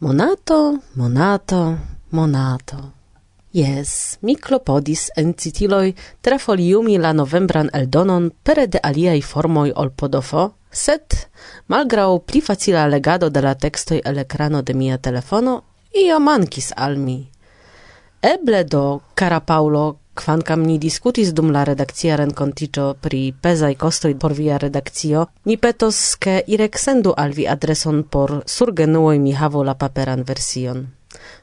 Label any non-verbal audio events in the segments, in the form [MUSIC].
Monato, monato, monato. Yes, mi clopodis en citiloj la novembran eldonon pere de aliai formoi ol podofo, set, malgrau pli facila legado de la textoi el ekrano de mia telefono, io mankis al mi. Eble do, cara Paulo, Kvankam ni diskutis dum la redakcia renkontiĝo pri pezaj kostoj por via redakcio, ni petos, ke Irek sendu al vi adreson por surgenuoj mi havu la paperan version.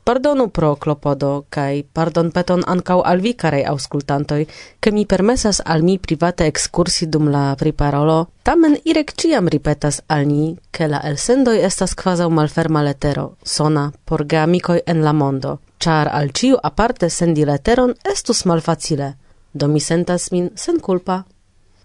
Pardonu pro klopodo kaj pardon peton ankaŭ al vi karaj aŭskultantoj, ke mi permesas al mi private ekskursi dum la priparolo, tamen Irek ĉiam ripetas al ni, ke la elsendoj estas kvazaŭ malferma letero, sona por geamikoj en la mondo char al ciu aparte sendi leteron estus malfacile, do mi sentas min sen culpa.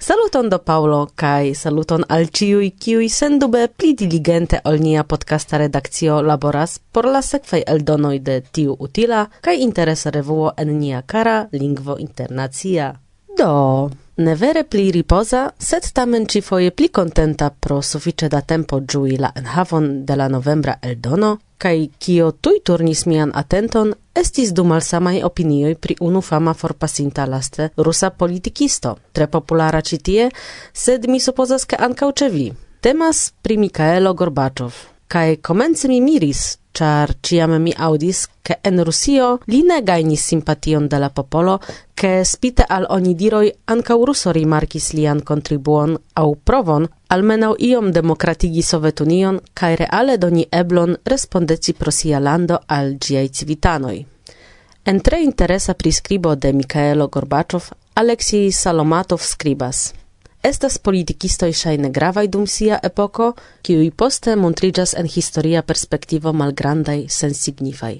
Saluton do Paulo, kai saluton al ciui, kiui sendube pli diligente ol nia podcasta redakcio laboras por la sekvaj eldonoj de tiu utila kai interesa revuo en nia kara lingvo internacia. Do, ne vere pli ripoza, sed tamen ci foje pli contenta pro sufiĉe da tempo giui la enhavon de la novembra eldono, kai kio tui turnis mian atenton estis du malsamaj opinioj pri unu fama forpasinta laste rusa politikisto, tre populara ĉi tie, sed mi supozas ke ankaŭ ĉe vi. Temas pri Mikaelo Gorbaĉov. Kaj komence mi miris, char ciam mi audis che en Rusio li ne gainis simpation de la popolo, che spite al onidiroi anca ruso rimarkis lian contribuon au provon almenau iom demokratigi Sovetunion cae reale doni eblon respondeci pro sia lando al giai civitanoi. En tre interesa priscribo de Mikhailo Gorbaczov, Alexei Salomatov scribas – Estas politikistoj ŝajne gravaj dum sia epoko, kiuj poste montriĝas en historia perspektivo malgrandaj sensignifaj.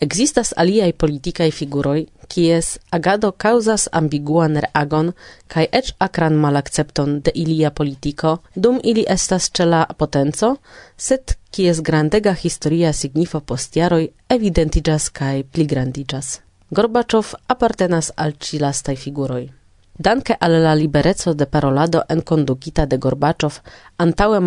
Ekzistas aliaj politikaj figuroj, kies agado kaŭzas ambiguan reagon kaj eĉ akran malakcepton de ilia politiko, dum ili estas ĉe la potenco, sed kies grandega historia signifo post jaroj evidentiĝas kaj pligrandiĝas. Gorbaĉov apartenas al ĉi lastaj figuroj. Danke al la libereco de parolado en kondukita de Gorbaĉov antaŭe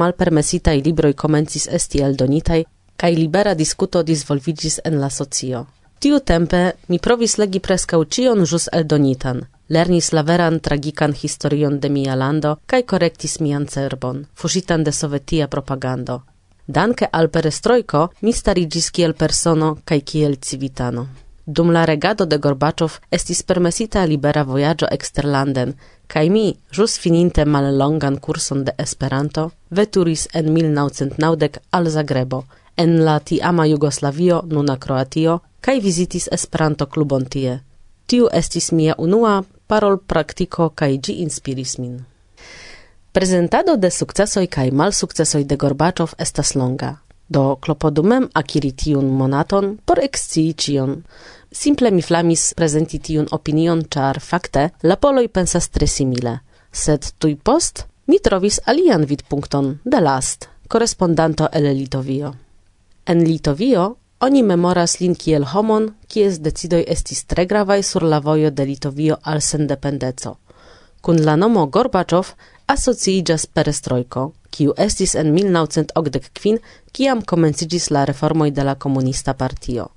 i libroi komencis esti eldonitai, kai libera discuto disvolvigis en la socio. Tiu tempe mi provis legi prescau cion jus eldonitan, lernis la veran tragikan historion de mia lando kaj correctis mian cerbon, fuŝitan de sovetia propagando. Danke al perestroiko mi starigis kiel persono kai kiel civitano. Dum la regado de Gorbaczov estis permesita libera vojaĝo eksterlanden, kaj mi, ĵus fininte mallongan kurson de Esperanto, veturis en 1990 al Zagrebo, en la tiama Jugoslavio, nuna Kroatio, kaj vizitis Esperanto-klubon tie. Tiu estis mia unua parol-praktiko kaj ĝi inspiris min. Prezentado de sukcesoj kaj malsukcesoj de Gorbaczov estas longa. Do klopodumem akiri tiun monaton por ekscii cion, Simple mi flamis presenti tiun opinion, char fakte la poloi pensas tre simile. Sed tui post mi trovis alian vidpunkton de last, correspondanto el Litovio. En Litovio oni memoras lin kiel homon, kies decidoi estis tre gravai sur la vojo de Litovio al sendependeco. Kun la nomo Gorbaczov asociigas perestrojko, kiu estis en 1980 kiam komencigis la reformoj de la komunista partio.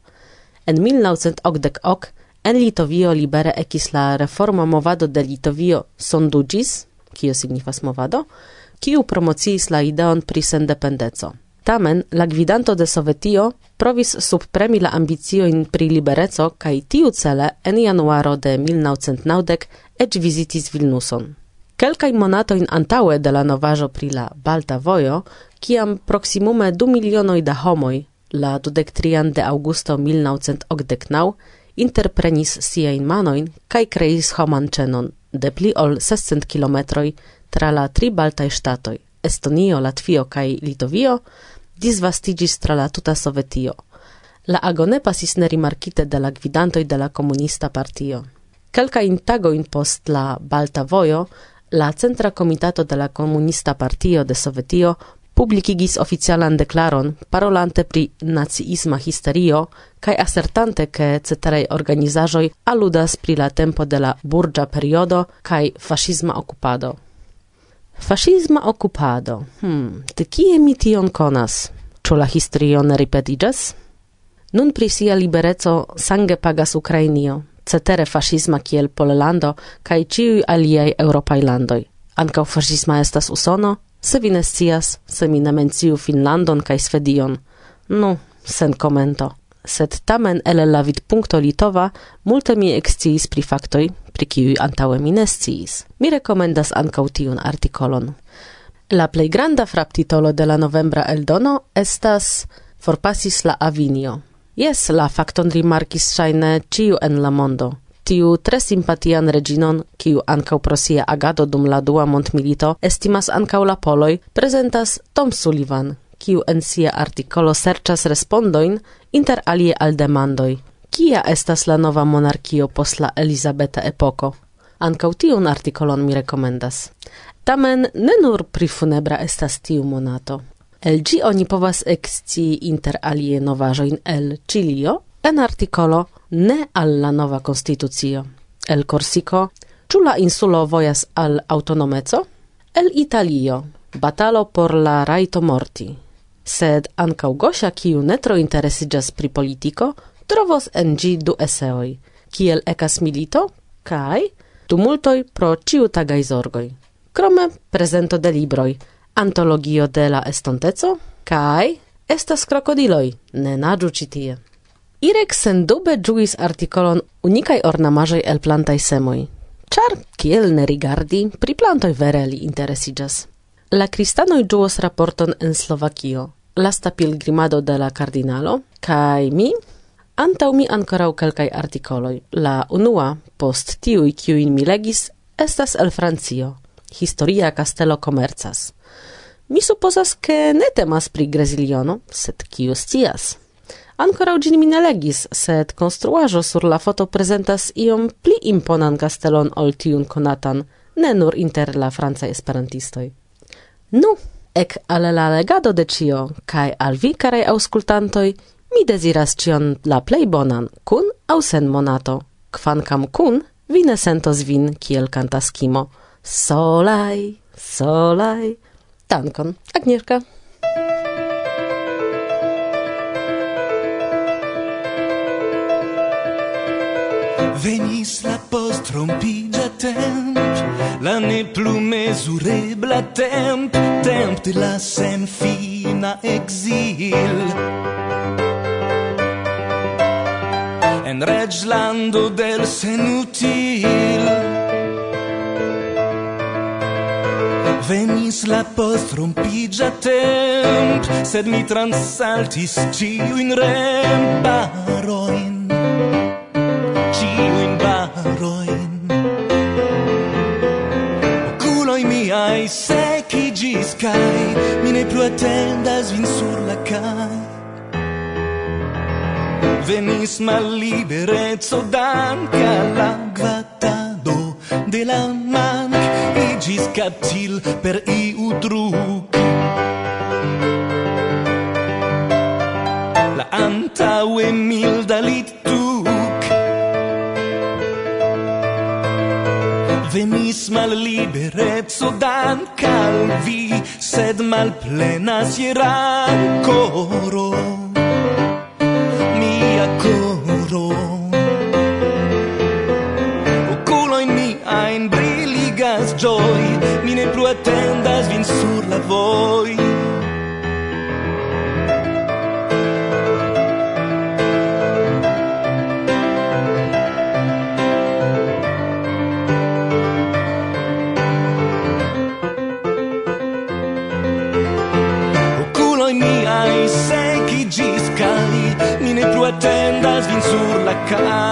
En 1988 en Litovio libere ekis la reforma movado de Litovio sondugis, kio signifas movado, kiu promociis la ideon pri sendependeco. Tamen la gvidanto de Sovetio provis subpremi la ambicioin pri libereco kaj tiu cele en januaro de 1990 ec visitis Vilnuson. Kelkaj monatojn antaue de la novajo pri la Balta Vojo, kiam proximume du milionoj da homoj la dudektrian de augusto 1989 interprenis siajn manoin kai kreis homan cenon de pli ol 600 kilometroi tra la tri baltaj ŝtatoj Estonio, Latvio kai Litovio disvastigis tra la tuta Sovetio. La agone pasis nerimarkite de la gvidantoj de la komunista partio. Kelkajn tagojn post la Balta Vojo la Centra Komitato de la Komunista Partio de Sovetio publicigis oficialan declaron parolante pri naciisma histerio kaj asertante ke ceteraj organizaĵoj aludas pri la tempo de la burĝa periodo kaj fascisma okupado. Fascisma okupado. Hmm, te kie mi tion konas? Ĉu la historio ne ripetiĝas? Nun pri sia libereco sange pagas Ukrainio, cetere fascisma kiel Pollando kaj ĉiuj aliaj eŭropaj landoj. Ankaŭ fascisma estas Usono, Se vi ne scias, se mi ne menciu Finlandon kaj Svedion, nu, sen komento. Sed tamen el la vidpunkto litova multe mi eksciis pri faktoj, pri kiuj antaŭe mi ne sciis. Mi rekomendas ankaŭ tiun artikolon. La plej granda fraptitolo de la novembra eldono estas Forpasis la avinio. Jes, la fakton rimarkis ŝajne ĉiu en la mondo, tiu tre simpatian reginon, kiu ancau pro sia agado dum la dua montmilito estimas ancau la poloi, presentas Tom Sullivan, kiu en sia articolo serchas respondoin inter alie al demandoi. Kia estas la nova monarchio pos la Elizabeta epoko? Ancau tiun articolon mi rekomendas. Tamen ne nur pri funebra estas tiu monato. El gi oni povas exci inter alie novajoin el Cilio, en articolo ne alla nova constitucio. El Corsico, ĉu la insulo vojas al autonomeco? El Italio, batalo por la raito morti. Sed ancau Gosia, kiu netro interesigas pri politico, trovos en gi du eseoi, kiel ecas milito kai tumultoi pro ciu tagai zorgoi. Krome prezento de libroi, antologio de la estonteco kai estas krokodiloj, ne nadu citie. Irek sendube juis artikolon unikaj ornamaĵoj el plantaj semoj, ĉar kiel ne rigardi, pri plantoj vere li interesiĝas. La kristanoj ĝuos raporton en Slovakio, lasta pilgrimado de la kardinalo, kaj mi antaŭ mi ankoraŭ kelkaj artikoloj. La unua, post tiuj kiujn mi legis, estas el Francio, historia castello comercas. Mi supposas che ne temas pri Graziliono, sed kiu scias. Ancora ugin mi ne legis, sed construajo sur la foto presentas iom pli imponan castellon ol tiun konatan, ne nur inter la franca esperantistoi. Nu, ek al la legado de cio, cae al vi, carei auscultantoi, mi desiras cion la plei bonan, kun au sen monato. Kvankam kun, vi ne sentos vin, kiel cantas Kimo. Solaj, solaj. Dankon, Agnieszka. Venis la post rompigia temp, la ne plu mesurebla temp, temp de la sen fina exil. En reglando del senutil, Venis la post rompigia temp, sed mi transaltis ciuin remparoin tiuin baroin Oculoi miai secigis kai Mi ne plu attendas vin sur la cai. Venis malliberezzo danca la grattado de la manc Igis captil per iu truc La antaue mil dalit venis mal liberezzo dan calvi, sed mal plenas iera coro. kind.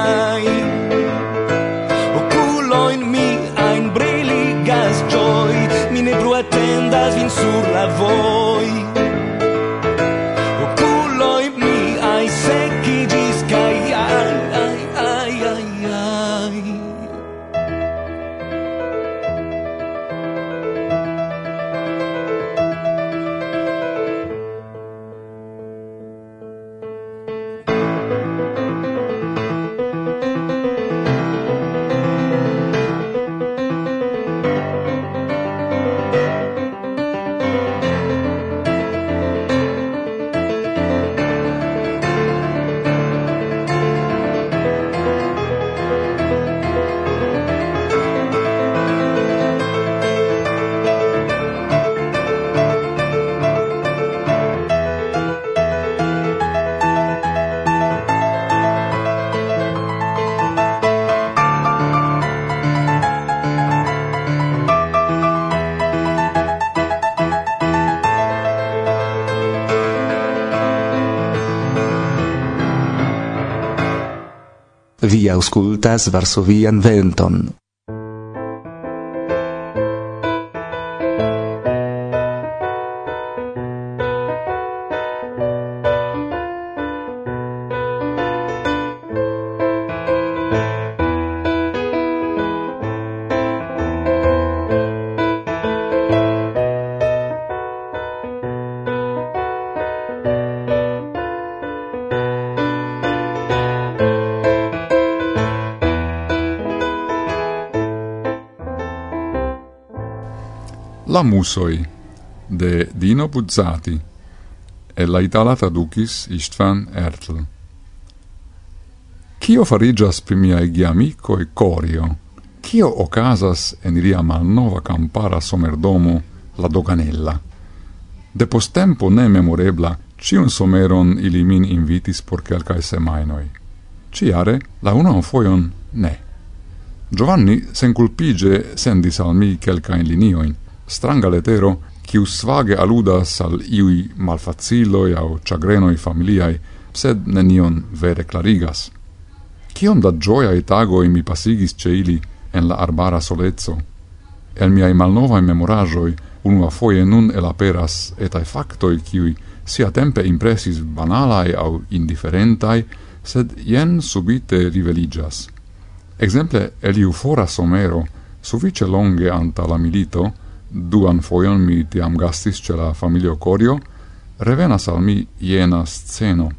vi auscultas Varsovian venton. La musoi de Dino Buzzati e la itala traducis Istvan Ertl. Cio farigias pri miai geamico e corio? Cio ocasas en ilia malnova campara somerdomo la doganella? De postempo ne memorebla, ciun someron ili min invitis por quelcae semainoi. Ciare, la unan foion ne. Giovanni senculpige sendis al mi quelcaen linioin, stranga letero kiu svage aludas al iui malfaciloi au chagrenoi familiai, sed nenion vere clarigas. Kiom da gioiai tagoi mi pasigis ce ili en la arbara solezzo. El miai malnovai memorajoi unua foie nun elaperas etai factoi kiui sia tempe impressis banalai au indifferentai, sed jen subite riveligas. Exemple, Eliu Fora Somero, sufice longe anta la milito, duan foion mi tiam gastis ce la familio Corio, revenas al mi iena sceno.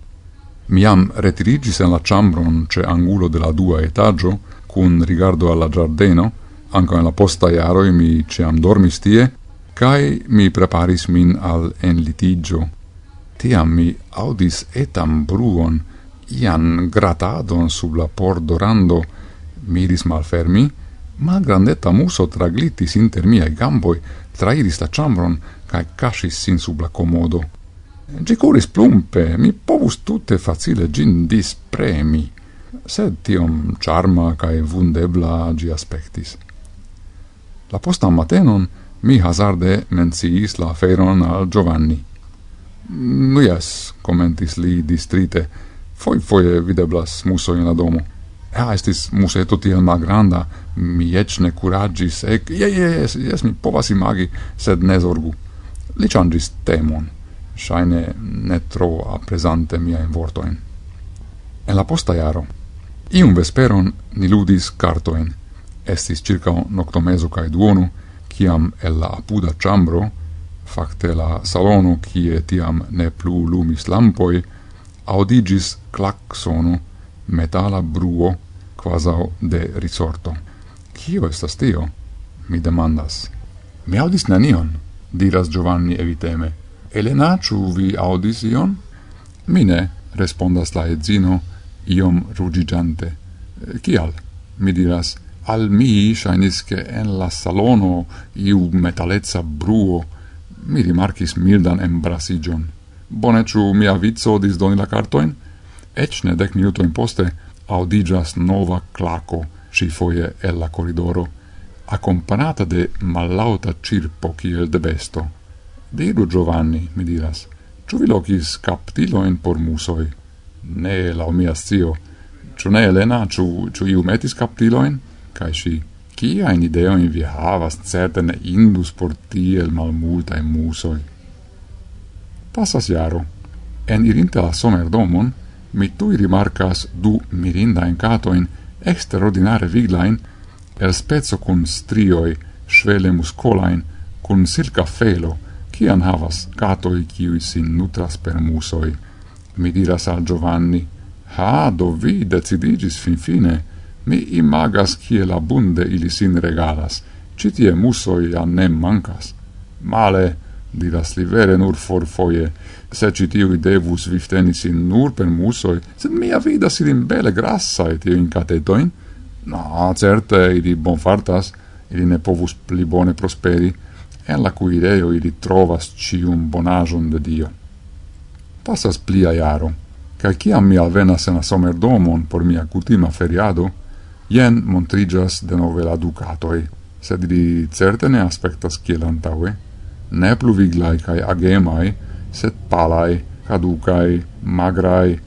Miam retirigis en la chambron ce angulo de la dua etaggio, cun rigardo alla giardeno, anco en la posta iaroi mi ciam dormis tie, cae mi preparis min al enlitigio. Tiam mi audis etam bruon, ian gratadon sub la pordorando, miris malfermi, malgrandeta muso traglitis inter miei gamboi, trairis la chambron, cae cascis sin sub la comodo. Gi curis plumpe, mi povus tutte facile gin dispremi, sed tiom charma cae vundebla gi aspectis. La posta matenon mi hazarde menciis la feron al Giovanni. Nu yes, commentis li distrite, foi foie videblas muso in la domo ja, estis museto tiel malgranda, mi ec ne curagis, ec, je, je, jes, jes, mi povas imagi, sed ne zorgu. Li changis temon, shaine ne tro apresante miaen vortoen. En la posta jaro, iun vesperon ni ludis cartoen. Estis circa noctomeso cae duonu, ciam el la apuda chambro, facte la salono, cie tiam ne plu lumis lampoi, audigis clac metala bruo quasau de risorto. Cio estas tio? Mi demandas. Mi audis nenion, diras Giovanni eviteme. Elena, ĉu vi audis ion? Mine, respondas la edzino, iom rugigiante. Cial? Mi diras, al mi shainis che en la salono iu metalezza bruo mi rimarcis mildan embrasigion. Bone, ciu mia vizzo disdoni la cartoin? Ec ne dec minutoin poste audigas nova claco, si foie el la corridoro, accompagnata de mallauta cirpo kiel de besto. Diru Giovanni, mi diras, ciu vi locis captiloin por musoi? Ne, lau mia zio, Ciu ne, Elena, ciu, ciu iu metis captiloin? Cai si, ciain ideoin vi havas, certe ne indus por tiel in musoi. Passas jaro. En irinte la somerdomon, mi tui rimarcas du mirindain catoin, extraordinare viglain, el spezzo cun strioi, svele muscolain, cun silca felo, cian havas catoi ciui sin nutras per musoi. Mi diras al Giovanni, ha, do vi decidigis fin fine, mi imagas ciel abunde ili sin regalas, citie musoi an nem mancas. Male, diras li vere nur for foie, se citiui devus viftenis in nur per musoi, sed mia vida ilin bele grassae tiuin catetoin, no, certe, ili bonfartas, ili ne povus pli bone prosperi, en la cui ideo ili trovas cium bonajon de Dio. Passas plia iaro, ca ciam mi alvenas en la somerdomon por mia cutima feriado, jen montrigas de nove la ducatoi, sed ili certe ne aspectas kiel antaue, ne pluviglai cae agemai, set palai, caducai, magrai,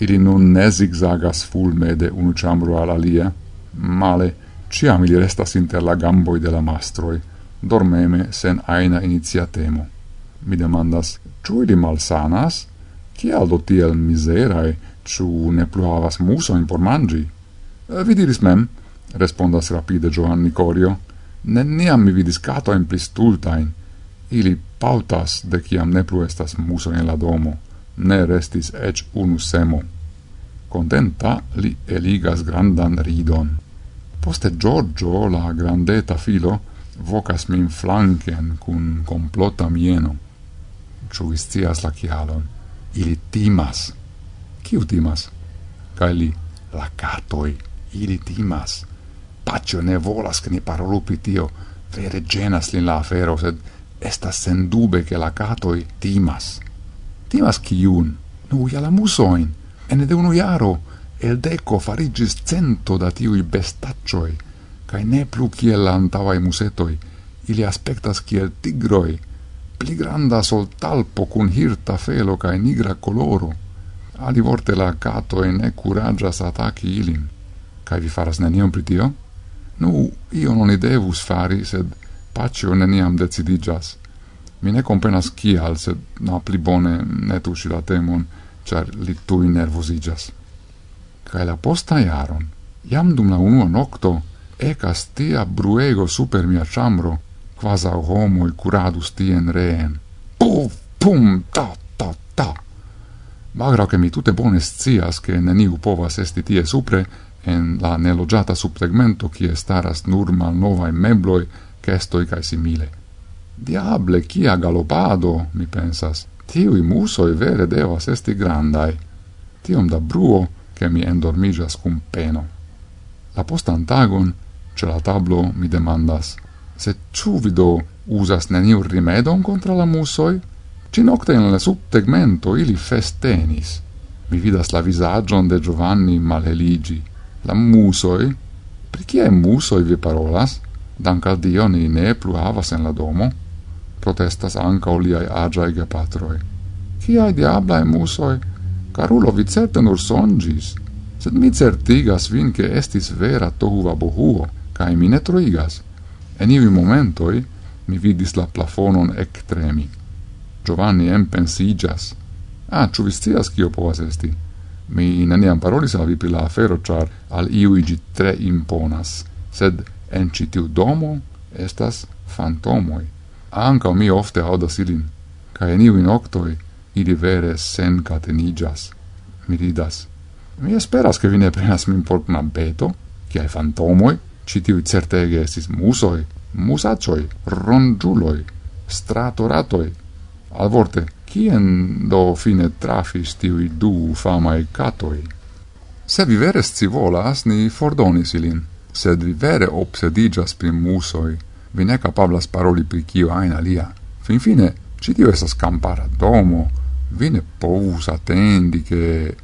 ili nun ne zigzagas fulme de unu chambro al alia, male, ciam ili restas inter la gamboi de la mastroi, dormeme sen aina iniziatemo. Mi demandas, ciu ili malsanas? Cial do tiel miserae, ciu ne plu havas musoin por mangi? Eh, vi diris mem, respondas rapide Giovanni Corio, neniam mi vidis catoin in stultain, Ili pautas de ciam ne plu estas muso en la domo, ne restis ec unu semo. Contenta li eligas grandan ridon. Poste Giorgio, la grandeta filo, vocas min flanken cun complota mieno. Ciu istias la cialon. Ili timas. Ciu timas? Cai li, la catoi, ili timas. Pacio ne volas che ni parolu tio, vere genas lin la afero, sed Estas sendube che la catoi timas. Timas ciun? Nu, ia la musoin. Ene de unu iaro, el deco farigis cento da tiui bestaccioi, cae ne plu ciel antavai musetoi, ili aspectas ciel tigroi, pli granda sol talpo cun hirta felo cae nigra coloro. Ali vorte la catoi ne curagias ataci ilin. Cae vi faras nenion pritio? Nu, io non i devus fari, sed pacio neniam decidigas. Mi ne comprenas kial, sed na pli bone ne tuŝi la temon, ĉar li tuj nervoziĝas. Kaj la posta jaron, jam dum la unua nokto, ecas tia bruego super mia chambro, quasau homoi curadus tien reen. Puf, pum, ta, ta, ta! Magra che mi tutte bone scias che neniu povas esti tie supre, en la nelogiata subtegmento, kie staras nur malnovae mebloi orchestoi cae simile. Diable, kia galopado, mi pensas. Tiui musoi vere devas esti grandai. Tiom da bruo, che mi endormigas cum peno. La postan tagon, ce la tablo, mi demandas, se ciu vido usas neniu rimedon contra la musoi? Ci nocte in la subtegmento ili festenis. Mi vidas la visagion de Giovanni Maleligi. La musoi? Per chi è musoi vi parolas? dank al Dio ni ne plu havas en la domo, protestas anca oliai agiae gepatroi. Ciai diablae musoi, carulo vi certe nur songis, sed mi certigas vin che estis vera tohuva bohuo, cae mi ne troigas. En iui momentoi mi vidis la plafonon ec tremi. Giovanni empensigas. Ah, ciu vi scias cio povas esti? Mi neniam parolis al vi pri la afero, char al iui gi tre imponas, sed en citiu domo estas fantomoi. Anca mi ofte audas ilin, ca en iu noctoi ili vere sen catenigas. Mi ridas. Mi esperas che vi ne prenas min por knabbeto, ciae fantomoi, citiu certege estis musoi, musacioi, rongiuloi, stratoratoi. Al vorte, cien do fine trafis tiui du famae catoi? Se vi vere scivolas, ni fordonis ilin sed vi vere obsedigas pri musoi, vi ne capablas paroli pri kio ain alia. Finfine, ci tio esas campara domo, vi ne povus attendi che...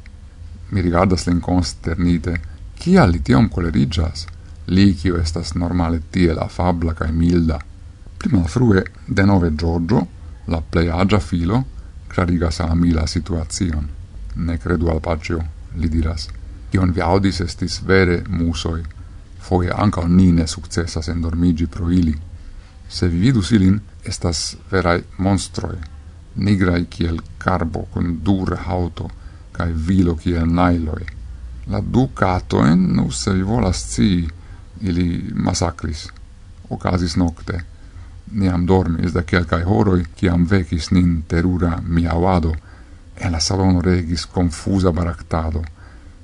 Mi rigardas lin consternite, kia li tiom colerigas? Li kio estas normale tie la fabla cae milda. Prima frue, de nove Giorgio, la plei agia filo, clarigas a mi la situazion. Ne credu al pacio, li diras. Ion vi audis estis vere musoi, foie anca ni ne successas endormigi pro ili. Se vi vidus ilin, estas verai monstroi, nigrai kiel carbo, con dure auto, cae vilo kiel nailoi. La du catoen, nu se vi volas cii, ili massacris, Ocasis nocte. Niam dormis da quelcae horoi, ciam vecis nin terura miauado, e la salono regis confusa baractado.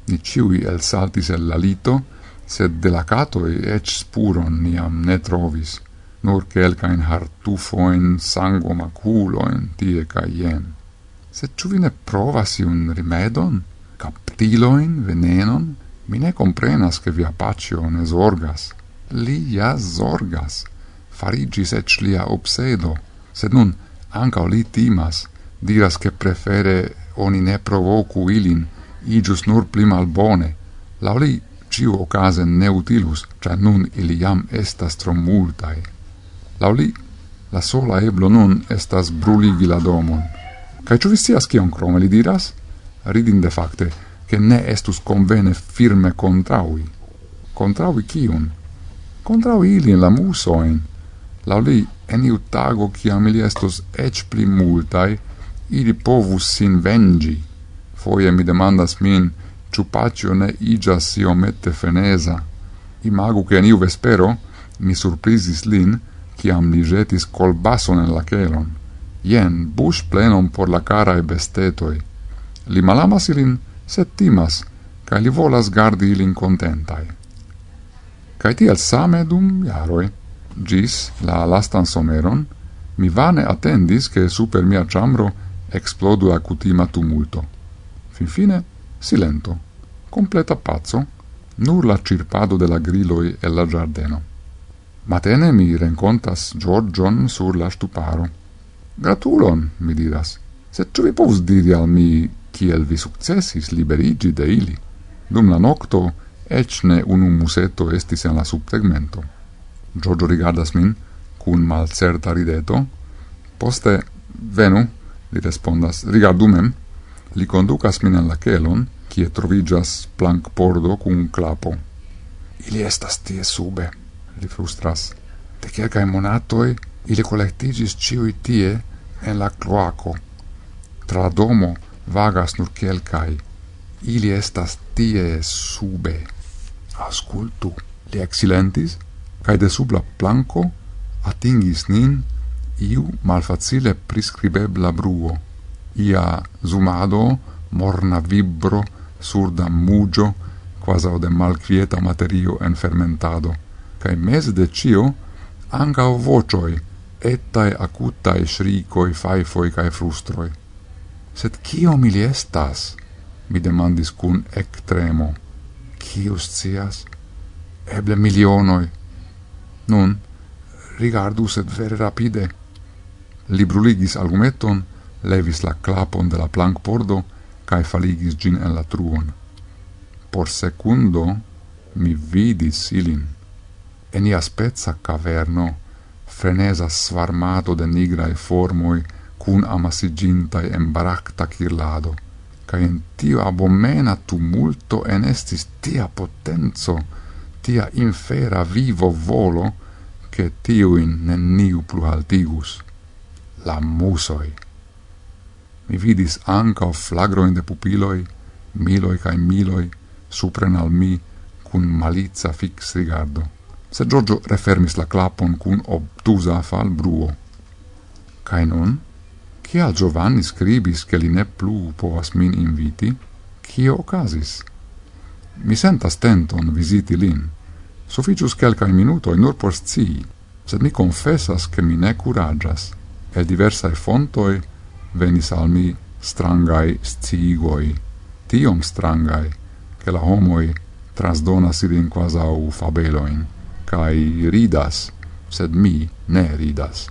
Ni ciui el saltis el lalito, lito, sed de la catoi ec spuron niam ne trovis, nur quelcain hartufoin, sanguomaculoin, tie ca ien. Sed ciu vi ne provas iun rimedon, captiloin, venenon, mi ne comprenas che via pacio ne zorgas. Li ja zorgas, farigis ec lia obsedo, sed nun anca li timas, diras che prefere oni ne provocu ilin, igius nur pli malbone. Lau li ciu ocase ne utilus, cia nun ili jam estas tro multae. Lauli, la sola eblo nun estas bruligi la domon. Cai ciu vistias cion crome li diras? Ridinde facte, che ne estus convene firme contraui. Contraui cium? Contraui ilin la musoin. Lauli, en iu tago ciam ili estus ec pli multae, ili povus sin vengi. Foie mi demandas min, ciu pacio ne igas iomete fenesa. Imagu che aniu vespero mi surprisis lin, ciam li jetis colbason en la celon. Ien, bus plenon por la cara e bestetoi. Li malamas ilin, set timas, ca li volas gardi ilin contentai. Cai tiel same dum jaroi, gis la lastan someron, mi vane attendis che super mia chambro explodu la cutima tumulto. Fin fine, Silento, completa pazzo, nur la cirpado de la griloi e la giardeno. Matene mi rencontas Giorgion sur la stuparo. Gratulon, mi diras, se ciu vi povus diri al mi kiel vi successis liberigi de ili. Dum la nocto, ecne unum museto estis en la subtegmento. Giorgio rigardas min, cun malcerta rideto, poste, venu, li respondas, rigardu mem, Li conducas min en la celon, kie trovigas plank pordo cun clapo. Ili estas tie sube, li frustras. De quelcae monatoi ili collectigis ciui tie en la cloaco. Tra la domo vagas nur quelcae. Ili estas tie sube. Ascultu. Li exilentis, cae de sub la planco atingis nin iu malfacile prescribebla bruo ia zumado, morna vibro, surda mugio, quasau de malquieta materio en fermentado, cae mes de cio ancao vocioi, ettae acutae shricoi, faifoi cae frustroi. Sed cio mili estas? mi demandis cun ec tremo. Ciu scias? Eble milionoi. Nun, rigardu sed vere rapide. Li bruligis levis la clapon de la plankpordo cae faligis gin en la truon. Por secundo mi vidis ilin. En iaspezza caverno frenesa svarmato de nigrae formoi cun amasigintai en baracta cirlado, ca in tio abomena tumulto en estis tia potenzo, tia infera vivo volo, che tiuin neniu plu altigus. La musoi mi vidis anca flagroin de pupiloi, miloi cae miloi, supren al mi, cun malizza fix rigardo. Se Giorgio refermis la clapon cun obtusa fal bruo. Cae non, cial Giovanni scribis che li ne plu povas min inviti, cio ocasis? Mi sentas tenton visiti lin. Sufficius quelcae minutoi nur por scii, sed mi confessas che mi ne curagias. El diversae fontoi venis al mi strangai sciigoi, tiom strangai, che la homoi trasdonas ilin quasau fabeloin, cae ridas, sed mi ne ridas.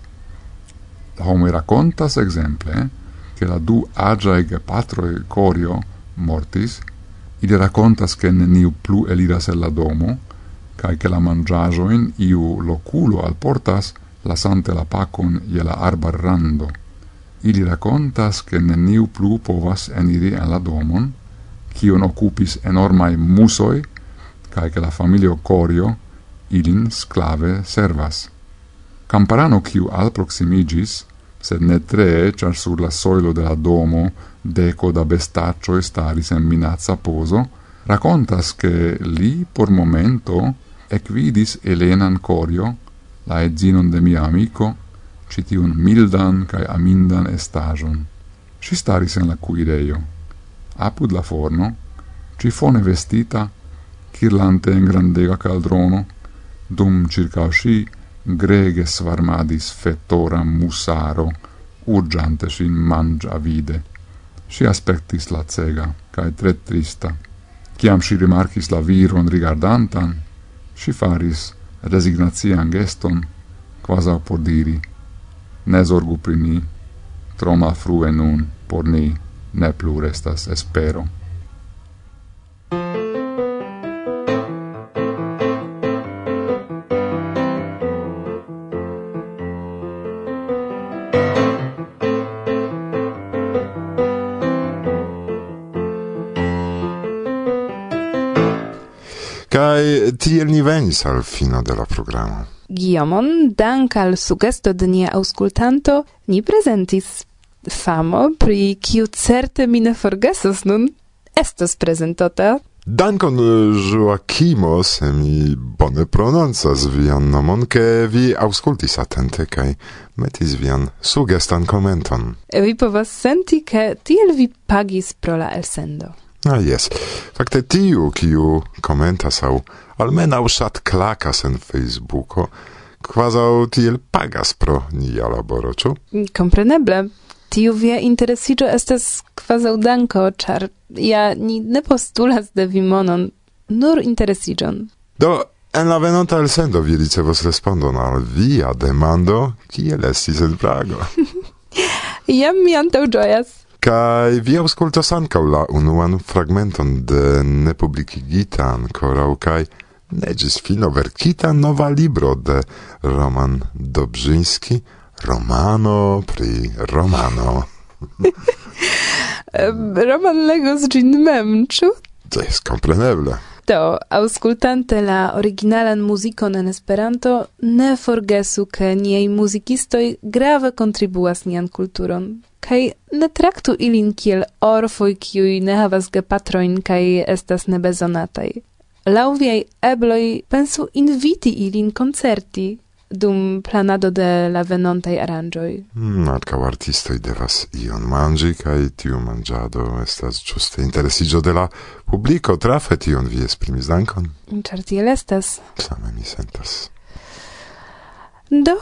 La homoi racontas exemple, eh, che la du agiae gepatroi corio mortis, ide racontas che neniu plu eliras el la domo, cae che la mangiajoin iu loculo alportas, lasante la pacon je la arbar rando Ili racontas che neniu plu povas eniri en la domon, kion occupis enormai musoi, cae che la familio Corio ilin sclave servas. Camparano kiu al proximigis, sed ne tre, char sur la soilo de la domo deco da bestaccio staris en minazza poso, racontas che li por momento equidis Elenan Corio, la edzinon de mia amico, citiun mildan cae amindan estajon. Si staris en la cuireio. Apud la forno, ci fone vestita, chirlante in grandega caldrono, dum circa sci grege svarmadis fettora musaro, urgiante sin mangia vide. Si aspectis la cega, cae tre trista. Ciam si rimarcis la viron rigardantan, si faris resignatian geston, quasau por diri, ne zorgu pri ni, troma frue nun por ni ne plu restas espero. Kai tiel ni venis al fino de la programo. Giomon, dank al sugesto de nia auscultanto, ni presentis famo, pri kiu certe mi ne forgesos nun, estos presentota. Dankon, eh, Joakimos, mi bone prononcas vian nomon, ke vi auscultis atente kai metis vian sugestan komenton. Vi povas senti, ke tiel vi pagis pro la elsendo. Ah, yes. Fakte tiu, kiu komentas au almena usat klakas en Facebooko, quasau tiel pagas pro nia laboro, ču? Kompreneble. Tiu via interesiĝo estas kvazaŭ danko, ĉar ja ni ne postulas de vi monon, nur interesiĝon. Do, En la venonta el sendo vi ricevos respondon al via demando, kiel estis en Prago. Iam [LAUGHS] mi antau gioias. Kai vi auscultas ancau la unuan fragmenton de nepublicigita ancorau, kai negis fino verkita nova libro de Roman Dobrzyński, Romano pri Romano. [LAUGHS] Roman legos gin mem, ciu? To jest kompreneble. Do, auscultante la originalan muzikon en Esperanto, ne forgesu ke niaj muzikistoj grave kontribuas nian kulturon. Kaj ne traktu ilin kiel orfoj, kiuj ne havas gepatrojn kaj estas nebezonataj. Laŭ viaj ebloj pensu inviti ilin koncerti, dum planado de la venontai aranjoi. Mm, Ankaŭ artistoi devas ion mangi, cae tiu mangiado estas giuste interesigio de la publico. Trafe tion vi esprimis dankon. Ĉar tiel estas. Same mi sentas. Do.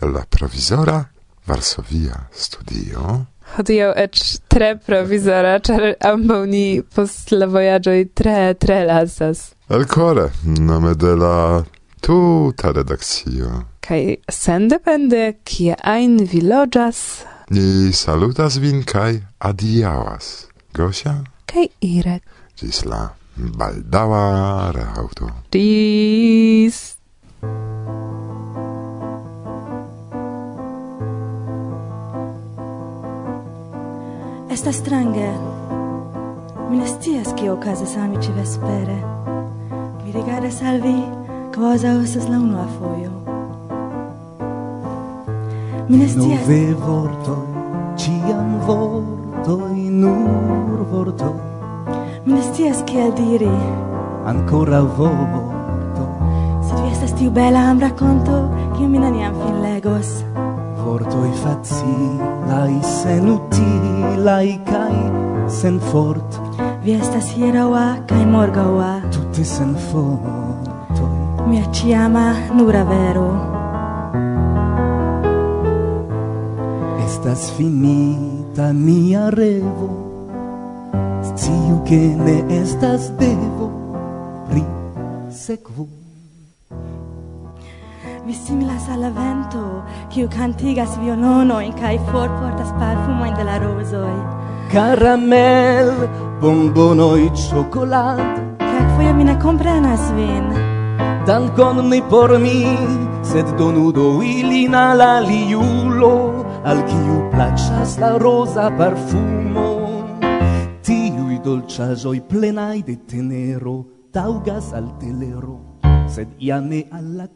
La provizora Varsovia studio. Hodiaŭ eĉ tre provizora, char ambaŭ ni post la vojaĝoj tre tre lasas. Alcore, nome de la tuta redakcio. Kaj sendepende, kie ajn vi loĝas? Ni salutas vin kaj adiaŭas. Gosia? Kaj Irek. Ĝis la baldaŭa reaŭto. Ĝis! Estas strange. Mi ne scias kio okazas al mi ĉi vespere. Mi rigardas al vi Quosa estas la unua fojo. Mi ne scias. Nove vortoj, ĉiam vortoj, nur vorto. Mi ne scias kiel diri. Ancora vorto. Se vi estas tiu bela am conto, che mi neniam fin legos. Vortoi facilai, sen utilai, kai sen fort. Vi estas hieraua, cae morgaua. Tutte sen fort mia chiama nura vero. Estas finita mia revo Sciu che ne estas devo Pri sekvu. Vi similas alla vento Kiu cantigas violonoin Kai for portas parfumoin de la rosoi Caramel, bombonoi, cioccolato Cacfoia mi ne comprenas vin. Dankon ne por mi, sed donu do ilin al aliulo, al kiu plaĉas la roza parfumo. Tiuj dolĉaĵoj plenaj de tenero taŭgas al telero, sed ja ne al la.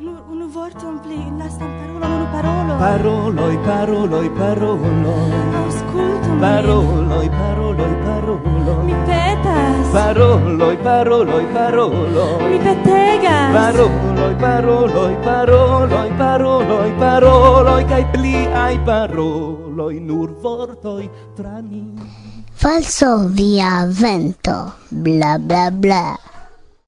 Nur unu vorton pli, lastan parolon, unu parolon. Paroloi, paroloi, paroloi. Auscultu mi. Paroloi, paroloi, paroloi. Mi petas. Paroloi, paroloi, paroloi. Mi petegas. Paroloi, paroloi, paroloi, paroloi, paroloi, Cai pli ai paroloi, nur vortoi tra ni. Falso via vento, bla bla bla.